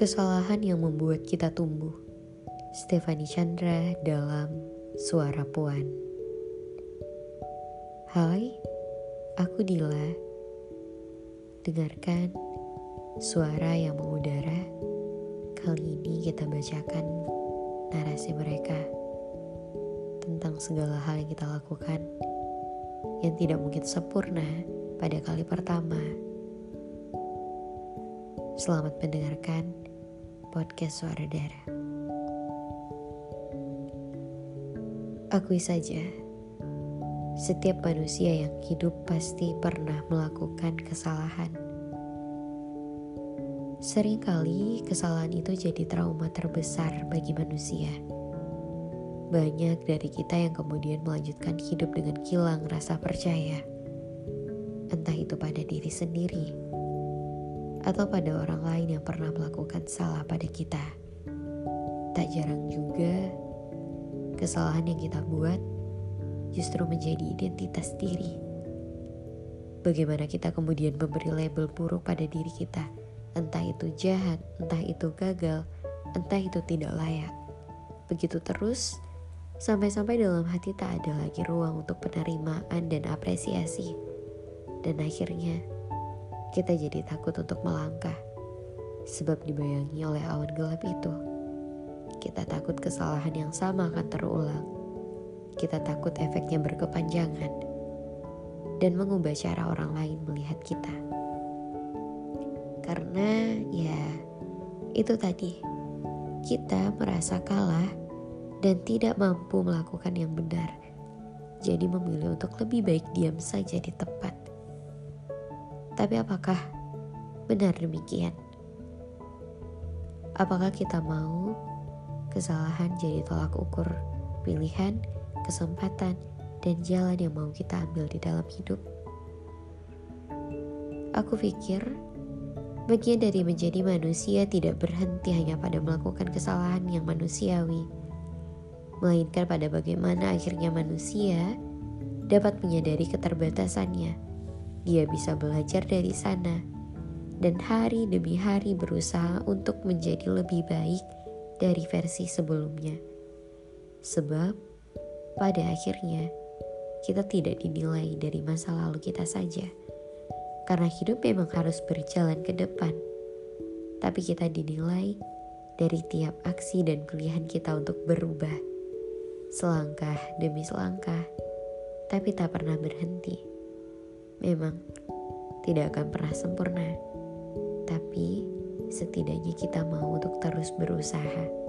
Kesalahan yang membuat kita tumbuh. Stefani Chandra dalam Suara Puan. Hai, aku Dila. Dengarkan suara yang mengudara. Kali ini kita bacakan narasi mereka tentang segala hal yang kita lakukan yang tidak mungkin sempurna pada kali pertama. Selamat mendengarkan podcast Suara Darah. Akui saja, setiap manusia yang hidup pasti pernah melakukan kesalahan. Seringkali kesalahan itu jadi trauma terbesar bagi manusia. Banyak dari kita yang kemudian melanjutkan hidup dengan hilang rasa percaya. Entah itu pada diri sendiri atau pada orang lain yang pernah melakukan salah pada kita. Tak jarang juga kesalahan yang kita buat justru menjadi identitas diri. Bagaimana kita kemudian memberi label buruk pada diri kita, entah itu jahat, entah itu gagal, entah itu tidak layak. Begitu terus, sampai-sampai dalam hati tak ada lagi ruang untuk penerimaan dan apresiasi. Dan akhirnya, kita jadi takut untuk melangkah, sebab dibayangi oleh awan gelap itu. Kita takut kesalahan yang sama akan terulang. Kita takut efeknya berkepanjangan dan mengubah cara orang lain melihat kita. Karena ya, itu tadi kita merasa kalah dan tidak mampu melakukan yang benar. Jadi memilih untuk lebih baik diam saja di tempat tapi apakah benar demikian? Apakah kita mau kesalahan jadi tolak ukur pilihan, kesempatan, dan jalan yang mau kita ambil di dalam hidup? Aku pikir bagian dari menjadi manusia tidak berhenti hanya pada melakukan kesalahan yang manusiawi, melainkan pada bagaimana akhirnya manusia dapat menyadari keterbatasannya dia bisa belajar dari sana dan hari demi hari berusaha untuk menjadi lebih baik dari versi sebelumnya. Sebab pada akhirnya kita tidak dinilai dari masa lalu kita saja. Karena hidup memang harus berjalan ke depan. Tapi kita dinilai dari tiap aksi dan pilihan kita untuk berubah. Selangkah demi selangkah, tapi tak pernah berhenti memang tidak akan pernah sempurna, tapi setidaknya kita mau untuk terus berusaha.